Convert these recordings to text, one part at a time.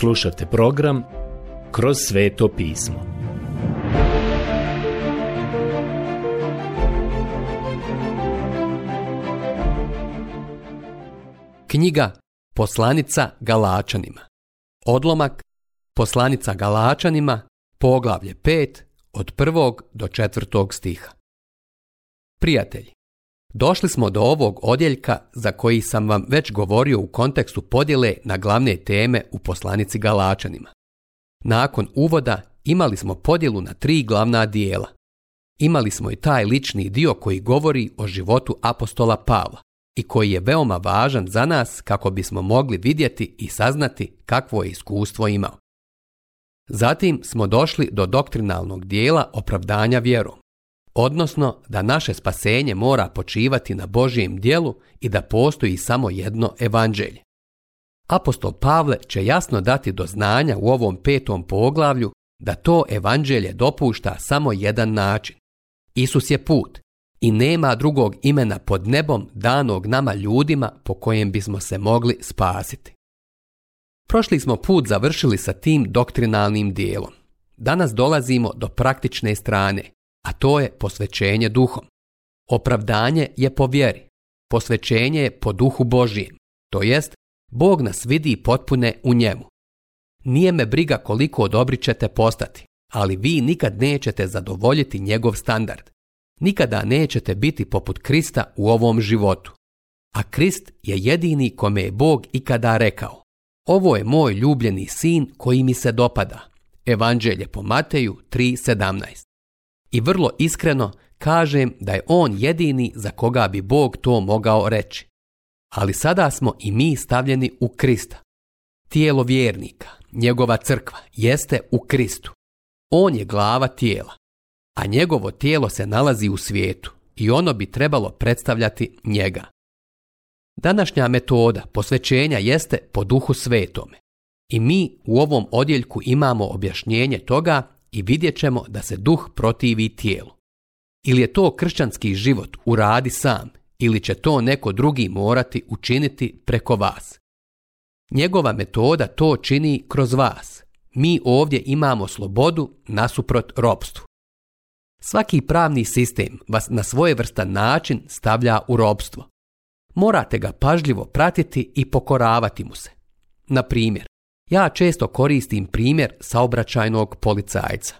Slušate program Kroz sveto pismo. Knjiga Poslanica Galačanima Odlomak Poslanica Galačanima Poglavlje 5 od 1. do 4. stiha Prijatelji, Došli smo do ovog odjeljka za koji sam vam već govorio u kontekstu podjele na glavne teme u poslanici Galačanima. Nakon uvoda imali smo podjelu na tri glavna dijela. Imali smo i taj lični dio koji govori o životu apostola Pavla i koji je veoma važan za nas kako bismo mogli vidjeti i saznati kakvo je iskustvo imao. Zatim smo došli do doktrinalnog dijela opravdanja vjerom odnosno da naše spasenje mora počivati na Božijem dijelu i da postoji samo jedno evanđelje. Apostol Pavle će jasno dati do znanja u ovom petom poglavlju da to evanđelje dopušta samo jedan način. Isus je put i nema drugog imena pod nebom danog nama ljudima po kojem bismo se mogli spasiti. Prošli smo put završili sa tim doktrinalnim dijelom. Danas dolazimo do praktične strane, a to je posvećenje duhom. Opravdanje je po vjeri, posvećenje je po duhu Božijem, to jest Bog nas vidi potpune u njemu. Nije me briga koliko odobri ćete postati, ali vi nikad nećete zadovoljiti njegov standard. Nikada nećete biti poput Krista u ovom životu. A Krist je jedini kome je Bog ikada rekao. Ovo je moj ljubljeni sin koji mi se dopada. Evanđelje po Mateju 3.17 i vrlo iskreno kažem da je on jedini za koga bi Bog to mogao reći. Ali sada smo i mi stavljeni u Krista. Tijelo vjernika, njegova crkva, jeste u Kristu. On je glava tijela, a njegovo tijelo se nalazi u svijetu i ono bi trebalo predstavljati njega. Današnja metoda posvećenja jeste po duhu svetome. I mi u ovom odjeljku imamo objašnjenje toga i vidjet ćemo da se duh protivi tijelu. Ili je to kršćanski život uradi sam, ili će to neko drugi morati učiniti preko vas. Njegova metoda to čini kroz vas. Mi ovdje imamo slobodu nasuprot robstvu. Svaki pravni sistem vas na vrsta način stavlja u robstvo. Morate ga pažljivo pratiti i pokoravati mu se. Na primjer, ja često koristim primjer saobraćajnog policajca.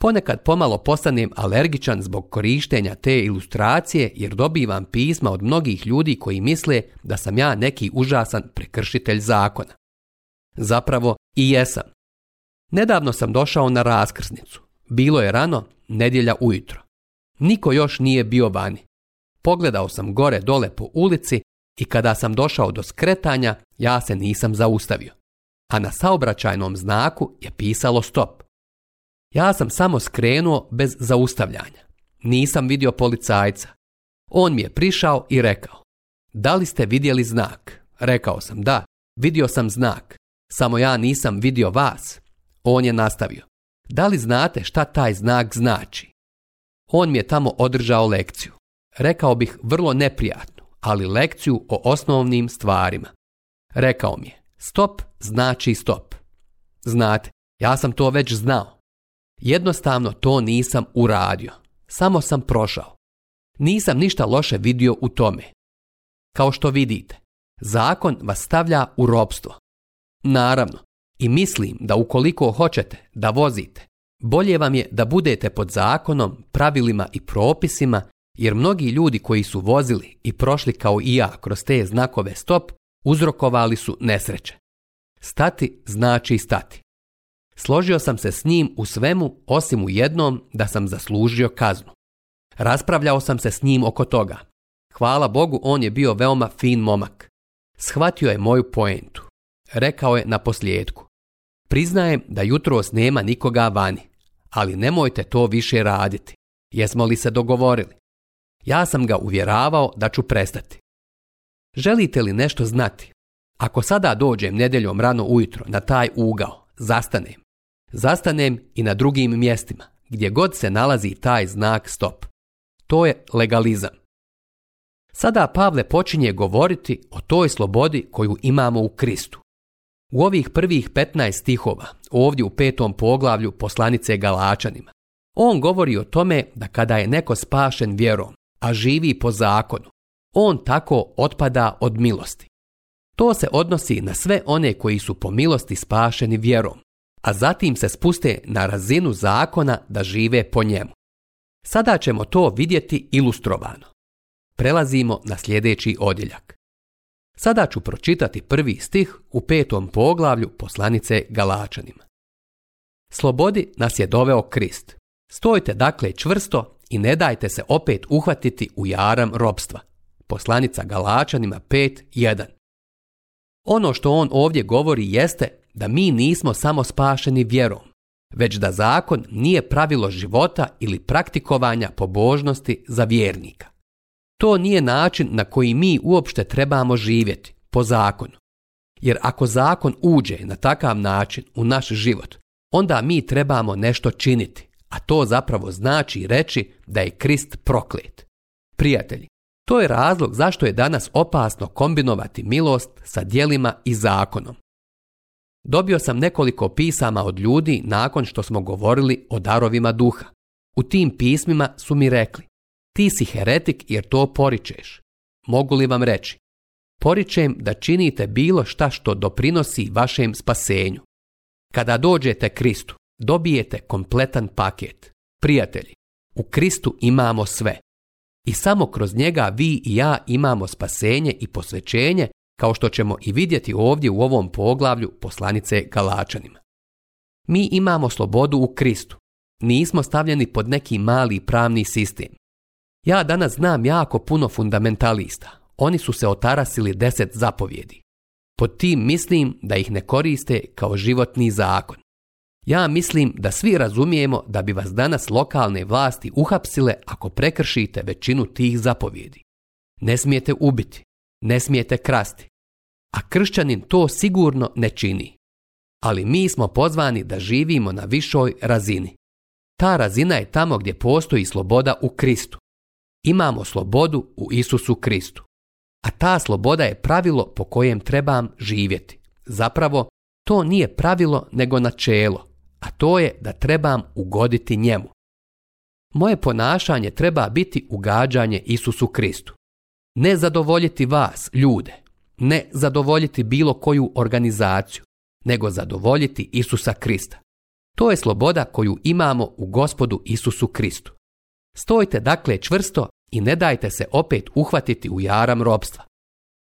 Ponekad pomalo postanem alergičan zbog korištenja te ilustracije jer dobivam pisma od mnogih ljudi koji misle da sam ja neki užasan prekršitelj zakona. Zapravo i jesam. Nedavno sam došao na raskrsnicu. Bilo je rano, nedjelja ujutro. Niko još nije bio vani. Pogledao sam gore dole po ulici i kada sam došao do skretanja, ja se nisam zaustavio a na saobraćajnom znaku je pisalo stop. Ja sam samo skrenuo bez zaustavljanja. Nisam vidio policajca. On mi je prišao i rekao, da li ste vidjeli znak? Rekao sam, da, vidio sam znak. Samo ja nisam vidio vas. On je nastavio, da li znate šta taj znak znači? On mi je tamo održao lekciju. Rekao bih vrlo neprijatnu, ali lekciju o osnovnim stvarima. Rekao mi je, Stop znači stop. Znate, ja sam to već znao. Jednostavno to nisam uradio. Samo sam prošao. Nisam ništa loše vidio u tome. Kao što vidite, zakon vas stavlja u robstvo. Naravno, i mislim da ukoliko hoćete da vozite, bolje vam je da budete pod zakonom, pravilima i propisima, jer mnogi ljudi koji su vozili i prošli kao i ja kroz te znakove stop, uzrokovali su nesreće. Stati znači stati. Složio sam se s njim u svemu osim u jednom da sam zaslužio kaznu. Raspravljao sam se s njim oko toga. Hvala Bogu, on je bio veoma fin momak. Shvatio je moju poentu. Rekao je na posljedku. Priznajem da jutros nema nikoga vani, ali nemojte to više raditi. Jesmo li se dogovorili? Ja sam ga uvjeravao da ću prestati. Želite li nešto znati? Ako sada dođem nedjeljom rano ujutro na taj ugao, zastanem. Zastanem i na drugim mjestima, gdje god se nalazi taj znak stop. To je legalizam. Sada Pavle počinje govoriti o toj slobodi koju imamo u Kristu. U ovih prvih 15 stihova, ovdje u petom poglavlju poslanice Galačanima, on govori o tome da kada je neko spašen vjerom, a živi po zakonu, on tako otpada od milosti. To se odnosi na sve one koji su po milosti spašeni vjerom, a zatim se spuste na razinu zakona da žive po njemu. Sada ćemo to vidjeti ilustrovano. Prelazimo na sljedeći odjeljak. Sada ću pročitati prvi stih u petom poglavlju poslanice Galačanima. Slobodi nas je doveo Krist. Stojte dakle čvrsto i ne dajte se opet uhvatiti u jaram robstva. Poslanica Galačanima 5.1 ono što on ovdje govori jeste da mi nismo samo spašeni vjerom, već da zakon nije pravilo života ili praktikovanja pobožnosti za vjernika. To nije način na koji mi uopšte trebamo živjeti, po zakonu. Jer ako zakon uđe na takav način u naš život, onda mi trebamo nešto činiti, a to zapravo znači reći da je Krist proklet. Prijatelji, to je razlog zašto je danas opasno kombinovati milost sa djelima i zakonom. Dobio sam nekoliko pisama od ljudi nakon što smo govorili o darovima duha. U tim pismima su mi rekli, ti si heretik jer to poričeš. Mogu li vam reći? Poričem da činite bilo šta što doprinosi vašem spasenju. Kada dođete Kristu, dobijete kompletan paket. Prijatelji, u Kristu imamo sve. I samo kroz njega vi i ja imamo spasenje i posvećenje, kao što ćemo i vidjeti ovdje u ovom poglavlju poslanice Galačanima. Mi imamo slobodu u Kristu. Nismo stavljeni pod neki mali pravni sistem. Ja danas znam jako puno fundamentalista. Oni su se otarasili deset zapovjedi. Pod tim mislim da ih ne koriste kao životni zakon. Ja mislim da svi razumijemo da bi vas danas lokalne vlasti uhapsile ako prekršite većinu tih zapovjedi. Ne smijete ubiti, ne smijete krasti, a kršćanin to sigurno ne čini. Ali mi smo pozvani da živimo na višoj razini. Ta razina je tamo gdje postoji sloboda u Kristu. Imamo slobodu u Isusu Kristu. A ta sloboda je pravilo po kojem trebam živjeti. Zapravo, to nije pravilo nego načelo a to je da trebam ugoditi njemu. Moje ponašanje treba biti ugađanje Isusu Kristu. Ne zadovoljiti vas, ljude, ne zadovoljiti bilo koju organizaciju, nego zadovoljiti Isusa Krista. To je sloboda koju imamo u Gospodu Isusu Kristu. Stojte dakle čvrsto i ne dajte se opet uhvatiti u jaram robstva.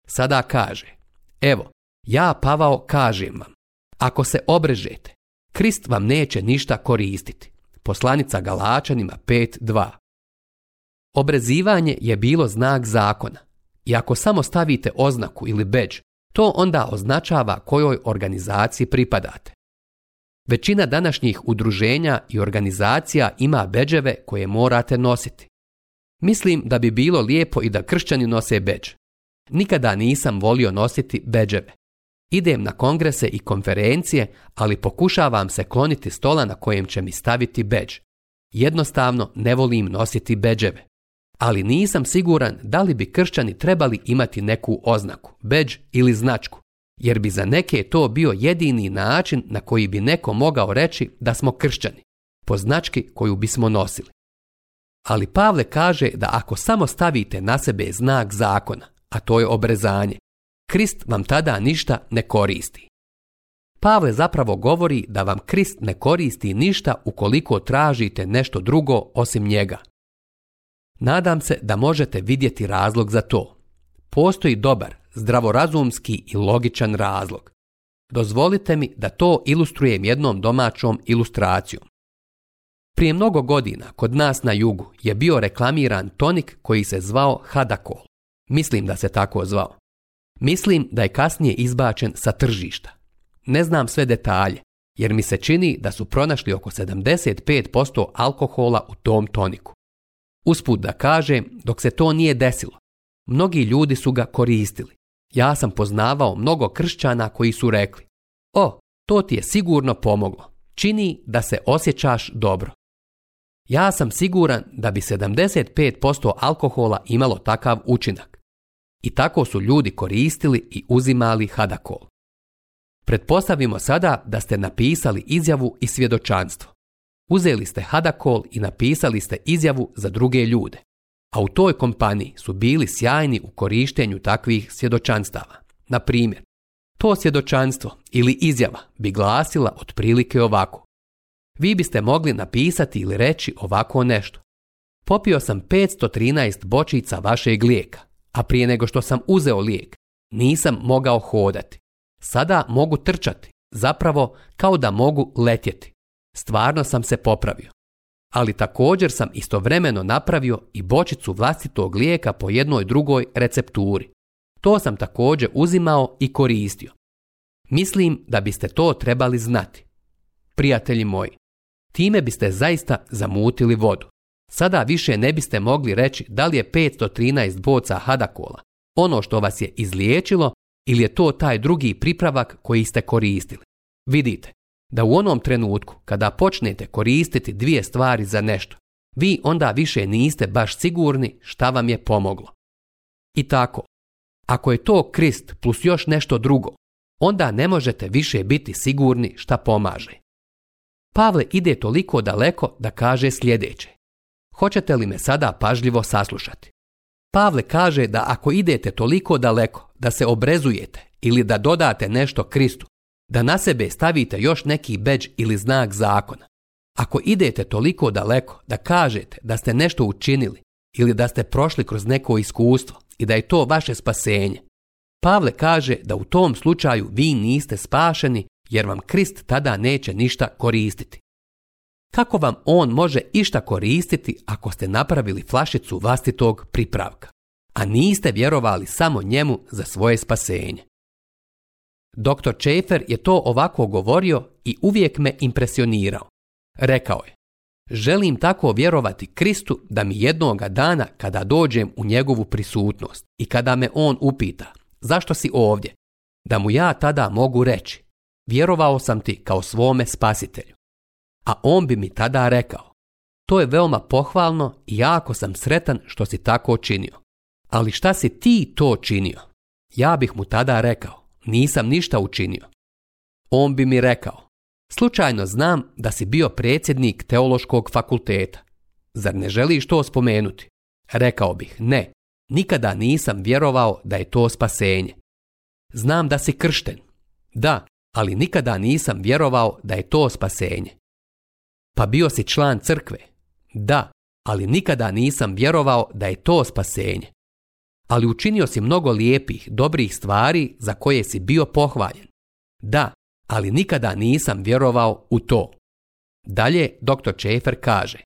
Sada kaže, evo, ja Pavao kažem vam, ako se obrežete, Krist vam neće ništa koristiti. Poslanica Galačanima 5.2 Obrezivanje je bilo znak zakona. I ako samo stavite oznaku ili beđ, to onda označava kojoj organizaciji pripadate. Većina današnjih udruženja i organizacija ima beđeve koje morate nositi. Mislim da bi bilo lijepo i da kršćani nose beđ. Nikada nisam volio nositi beđeve. Idem na kongrese i konferencije, ali pokušavam se kloniti stola na kojem će mi staviti beđ. Jednostavno ne volim nositi beđeve. Ali nisam siguran da li bi kršćani trebali imati neku oznaku, beđ ili značku, jer bi za neke to bio jedini način na koji bi neko mogao reći da smo kršćani, po znački koju bismo nosili. Ali Pavle kaže da ako samo stavite na sebe znak zakona, a to je obrezanje, Krist vam tada ništa ne koristi. Pavle zapravo govori da vam Krist ne koristi ništa ukoliko tražite nešto drugo osim njega. Nadam se da možete vidjeti razlog za to. Postoji dobar, zdravorazumski i logičan razlog. Dozvolite mi da to ilustrujem jednom domaćom ilustracijom. Prije mnogo godina kod nas na jugu je bio reklamiran tonik koji se zvao Hadakol. Mislim da se tako zvao. Mislim da je kasnije izbačen sa tržišta. Ne znam sve detalje, jer mi se čini da su pronašli oko 75% alkohola u tom toniku. Usput da kažem, dok se to nije desilo, mnogi ljudi su ga koristili. Ja sam poznavao mnogo kršćana koji su rekli O, to ti je sigurno pomoglo. Čini da se osjećaš dobro. Ja sam siguran da bi 75% alkohola imalo takav učinak i tako su ljudi koristili i uzimali hadakol. Pretpostavimo sada da ste napisali izjavu i svjedočanstvo. Uzeli ste hadakol i napisali ste izjavu za druge ljude, a u toj kompaniji su bili sjajni u korištenju takvih svjedočanstava. Na primjer, to svjedočanstvo ili izjava bi glasila otprilike ovako. Vi biste mogli napisati ili reći ovako nešto. Popio sam 513 bočica vašeg lijeka a prije nego što sam uzeo lijek, nisam mogao hodati. Sada mogu trčati, zapravo kao da mogu letjeti. Stvarno sam se popravio. Ali također sam istovremeno napravio i bočicu vlastitog lijeka po jednoj drugoj recepturi. To sam također uzimao i koristio. Mislim da biste to trebali znati. Prijatelji moji, time biste zaista zamutili vodu. Sada više ne biste mogli reći da li je 513 boca hadakola ono što vas je izliječilo ili je to taj drugi pripravak koji ste koristili. Vidite da u onom trenutku kada počnete koristiti dvije stvari za nešto, vi onda više niste baš sigurni šta vam je pomoglo. I tako, ako je to krist plus još nešto drugo, onda ne možete više biti sigurni šta pomaže. Pavle ide toliko daleko da kaže sljedeće. Hoćete li me sada pažljivo saslušati? Pavle kaže da ako idete toliko daleko da se obrezujete ili da dodate nešto Kristu, da na sebe stavite još neki beđ ili znak zakona. Ako idete toliko daleko da kažete da ste nešto učinili ili da ste prošli kroz neko iskustvo i da je to vaše spasenje, Pavle kaže da u tom slučaju vi niste spašeni jer vam Krist tada neće ništa koristiti. Kako vam on može išta koristiti ako ste napravili flašicu vlastitog pripravka, a niste vjerovali samo njemu za svoje spasenje? Dr. Čefer je to ovako govorio i uvijek me impresionirao. Rekao je, želim tako vjerovati Kristu da mi jednoga dana kada dođem u njegovu prisutnost i kada me on upita zašto si ovdje, da mu ja tada mogu reći, vjerovao sam ti kao svome spasitelju a on bi mi tada rekao to je veoma pohvalno i jako sam sretan što si tako činio. Ali šta si ti to činio? Ja bih mu tada rekao, nisam ništa učinio. On bi mi rekao, slučajno znam da si bio predsjednik teološkog fakulteta. Zar ne želiš to spomenuti? Rekao bih, ne, nikada nisam vjerovao da je to spasenje. Znam da si kršten. Da, ali nikada nisam vjerovao da je to spasenje. Pa bio si član crkve. Da, ali nikada nisam vjerovao da je to spasenje. Ali učinio si mnogo lijepih, dobrih stvari za koje si bio pohvaljen. Da, ali nikada nisam vjerovao u to. Dalje dr. Čefer kaže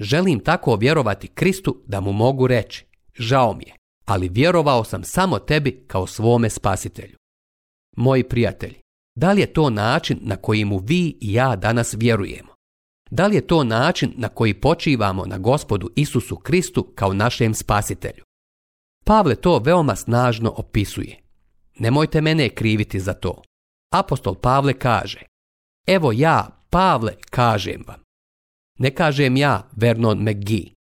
Želim tako vjerovati Kristu da mu mogu reći Žao mi je, ali vjerovao sam samo tebi kao svome spasitelju. Moji prijatelji, da li je to način na koji mu vi i ja danas vjerujemo? Da li je to način na koji počivamo na gospodu Isusu Kristu kao našem spasitelju? Pavle to veoma snažno opisuje. Nemojte mene kriviti za to. Apostol Pavle kaže, evo ja, Pavle, kažem vam. Ne kažem ja, Vernon McGee.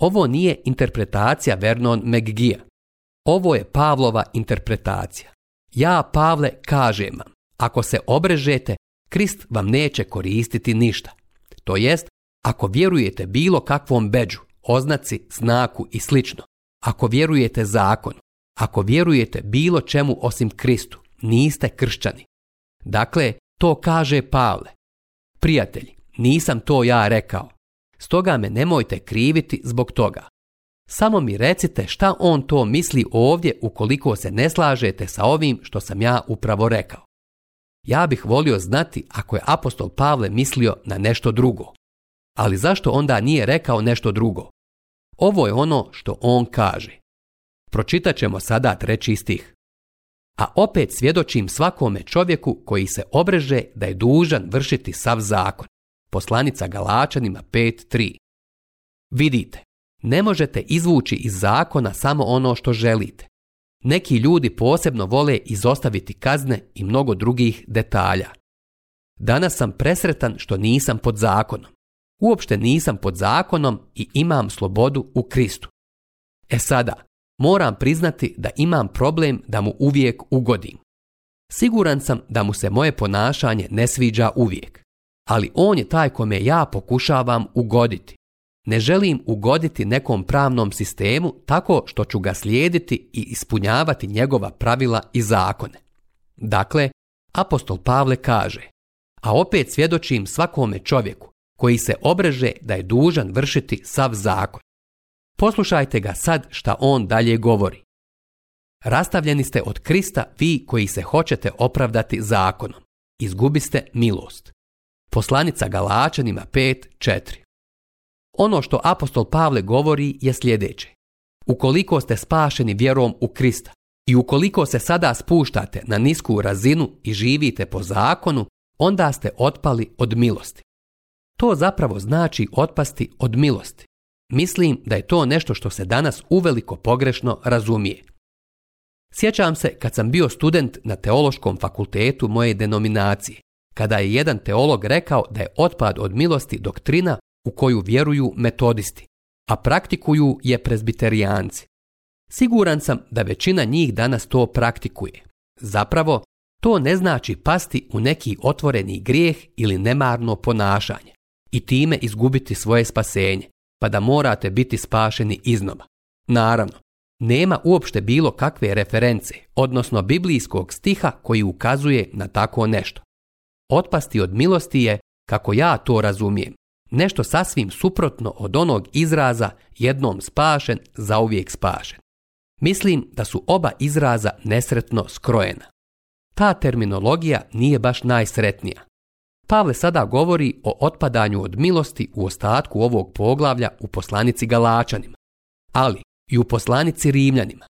Ovo nije interpretacija Vernon McGee. Ovo je Pavlova interpretacija. Ja, Pavle, kažem vam, ako se obrežete, Krist vam neće koristiti ništa to jest ako vjerujete bilo kakvom beđu, oznaci, znaku i slično, ako vjerujete zakonu, ako vjerujete bilo čemu osim Kristu, niste kršćani. Dakle, to kaže Pavle. Prijatelji, nisam to ja rekao. Stoga me nemojte kriviti zbog toga. Samo mi recite šta on to misli ovdje ukoliko se ne slažete sa ovim što sam ja upravo rekao. Ja bih volio znati ako je apostol Pavle mislio na nešto drugo. Ali zašto onda nije rekao nešto drugo? Ovo je ono što on kaže. Pročitat ćemo sada treći stih. A opet svjedočim svakome čovjeku koji se obreže da je dužan vršiti sav zakon. Poslanica Galačanima 5.3 Vidite, ne možete izvući iz zakona samo ono što želite neki ljudi posebno vole izostaviti kazne i mnogo drugih detalja. Danas sam presretan što nisam pod zakonom. Uopšte nisam pod zakonom i imam slobodu u Kristu. E sada, moram priznati da imam problem da mu uvijek ugodim. Siguran sam da mu se moje ponašanje ne sviđa uvijek, ali on je taj kome ja pokušavam ugoditi. Ne želim ugoditi nekom pravnom sistemu tako što ću ga slijediti i ispunjavati njegova pravila i zakone. Dakle, apostol Pavle kaže, a opet svjedočim svakome čovjeku koji se obreže da je dužan vršiti sav zakon. Poslušajte ga sad šta on dalje govori. Rastavljeni ste od Krista vi koji se hoćete opravdati zakonom. Izgubiste milost. Poslanica Galačanima 5.4 ono što apostol Pavle govori je sljedeće. Ukoliko ste spašeni vjerom u Krista i ukoliko se sada spuštate na nisku razinu i živite po zakonu, onda ste otpali od milosti. To zapravo znači otpasti od milosti. Mislim da je to nešto što se danas uveliko pogrešno razumije. Sjećam se kad sam bio student na teološkom fakultetu moje denominacije, kada je jedan teolog rekao da je otpad od milosti doktrina u koju vjeruju metodisti, a praktikuju je prezbiterijanci. Siguran sam da većina njih danas to praktikuje. Zapravo, to ne znači pasti u neki otvoreni grijeh ili nemarno ponašanje i time izgubiti svoje spasenje, pa da morate biti spašeni iznova. Naravno, nema uopšte bilo kakve reference, odnosno biblijskog stiha koji ukazuje na tako nešto. Otpasti od milosti je, kako ja to razumijem, nešto sasvim suprotno od onog izraza jednom spašen, zauvijek spašen. Mislim da su oba izraza nesretno skrojena. Ta terminologija nije baš najsretnija. Pavle sada govori o otpadanju od milosti u ostatku ovog poglavlja u poslanici Galačanima, ali i u poslanici Rimljanima.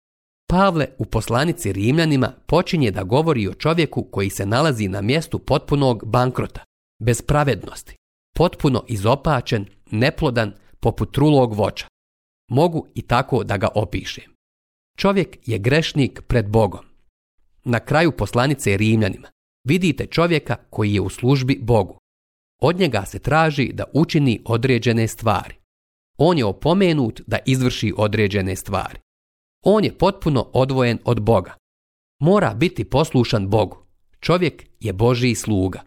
Pavle u poslanici Rimljanima počinje da govori o čovjeku koji se nalazi na mjestu potpunog bankrota, bez pravednosti, potpuno izopačen, neplodan, poput trulog voća. Mogu i tako da ga opišem. Čovjek je grešnik pred Bogom. Na kraju poslanice Rimljanima vidite čovjeka koji je u službi Bogu. Od njega se traži da učini određene stvari. On je opomenut da izvrši određene stvari. On je potpuno odvojen od Boga. Mora biti poslušan Bogu. Čovjek je božji sluga.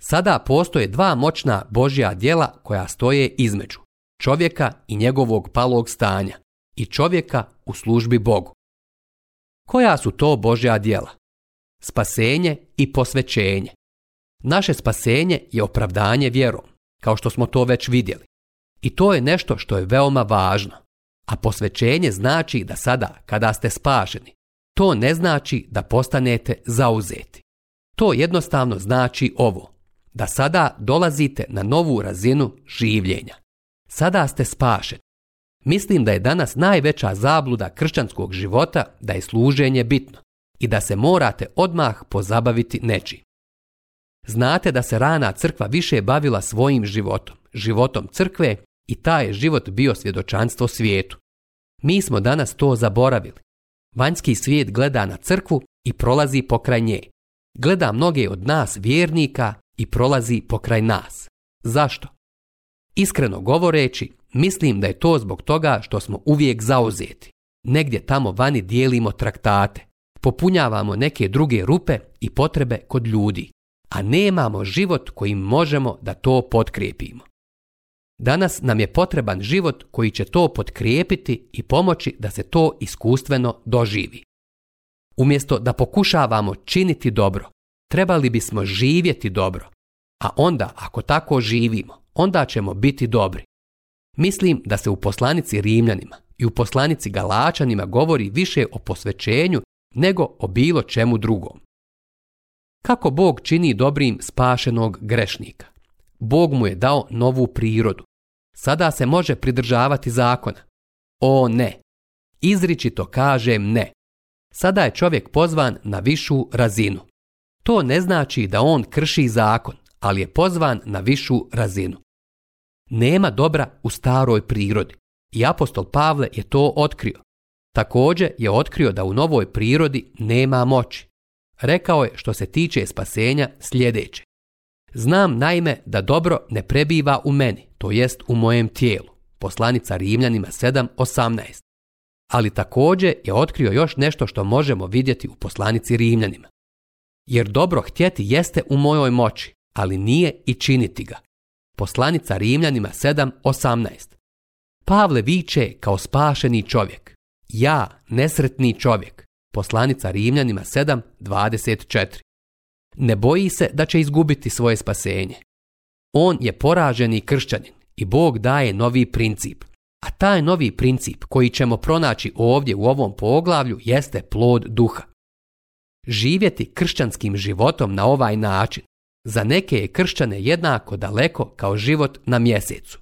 Sada postoje dva moćna Božja djela koja stoje između čovjeka i njegovog palog stanja i čovjeka u službi Bogu. Koja su to Božja djela? Spasenje i posvećenje. Naše spasenje je opravdanje vjerom, kao što smo to već vidjeli. I to je nešto što je veoma važno. A posvećenje znači da sada, kada ste spašeni, to ne znači da postanete zauzeti. To jednostavno znači ovo da sada dolazite na novu razinu življenja. Sada ste spašeni. Mislim da je danas najveća zabluda kršćanskog života da je služenje bitno i da se morate odmah pozabaviti nečim. Znate da se rana crkva više bavila svojim životom, životom crkve i taj je život bio svjedočanstvo svijetu. Mi smo danas to zaboravili. Vanjski svijet gleda na crkvu i prolazi pokraj nje. Gleda mnoge od nas vjernika i prolazi pokraj nas. Zašto? Iskreno govoreći, mislim da je to zbog toga što smo uvijek zauzeti. Negdje tamo vani dijelimo traktate, popunjavamo neke druge rupe i potrebe kod ljudi, a nemamo život kojim možemo da to potkrijepimo. Danas nam je potreban život koji će to potkrijepiti i pomoći da se to iskustveno doživi. Umjesto da pokušavamo činiti dobro, Trebali bismo živjeti dobro, a onda ako tako živimo, onda ćemo biti dobri. Mislim da se u poslanici Rimljanima i u poslanici Galačanima govori više o posvećenju nego o bilo čemu drugom. Kako Bog čini dobrim spašenog grešnika? Bog mu je dao novu prirodu. Sada se može pridržavati zakona. O ne. Izričito kažem ne. Sada je čovjek pozvan na višu razinu. To ne znači da on krši zakon, ali je pozvan na višu razinu. Nema dobra u staroj prirodi i apostol Pavle je to otkrio. Također je otkrio da u novoj prirodi nema moći. Rekao je što se tiče spasenja sljedeće. Znam naime da dobro ne prebiva u meni, to jest u mojem tijelu. Poslanica Rimljanima 7.18. Ali također je otkrio još nešto što možemo vidjeti u poslanici Rimljanima jer dobro htjeti jeste u mojoj moći, ali nije i činiti ga. Poslanica Rimljanima 7.18 Pavle viče kao spašeni čovjek. Ja, nesretni čovjek. Poslanica Rimljanima 7.24 Ne boji se da će izgubiti svoje spasenje. On je poraženi kršćanin i Bog daje novi princip. A taj novi princip koji ćemo pronaći ovdje u ovom poglavlju jeste plod duha. Živjeti kršćanskim životom na ovaj način za neke je kršćane jednako daleko kao život na mjesecu.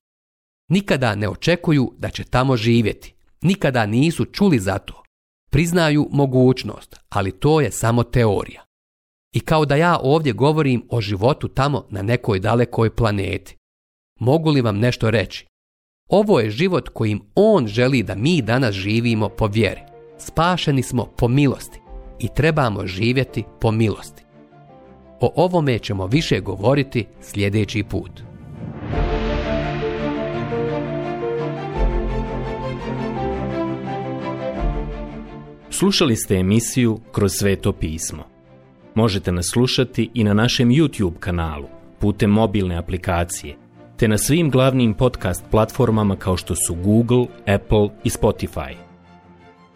Nikada ne očekuju da će tamo živjeti, nikada nisu čuli za to. Priznaju mogućnost, ali to je samo teorija. I kao da ja ovdje govorim o životu tamo na nekoj dalekoj planeti. Mogu li vam nešto reći? Ovo je život kojim on želi da mi danas živimo po vjeri. Spašeni smo po milosti i trebamo živjeti po milosti. O ovome ćemo više govoriti sljedeći put. Slušali ste emisiju Kroz sveto pismo. Možete nas slušati i na našem YouTube kanalu putem mobilne aplikacije te na svim glavnim podcast platformama kao što su Google, Apple i Spotify.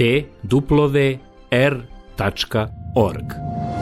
t duplove r.org.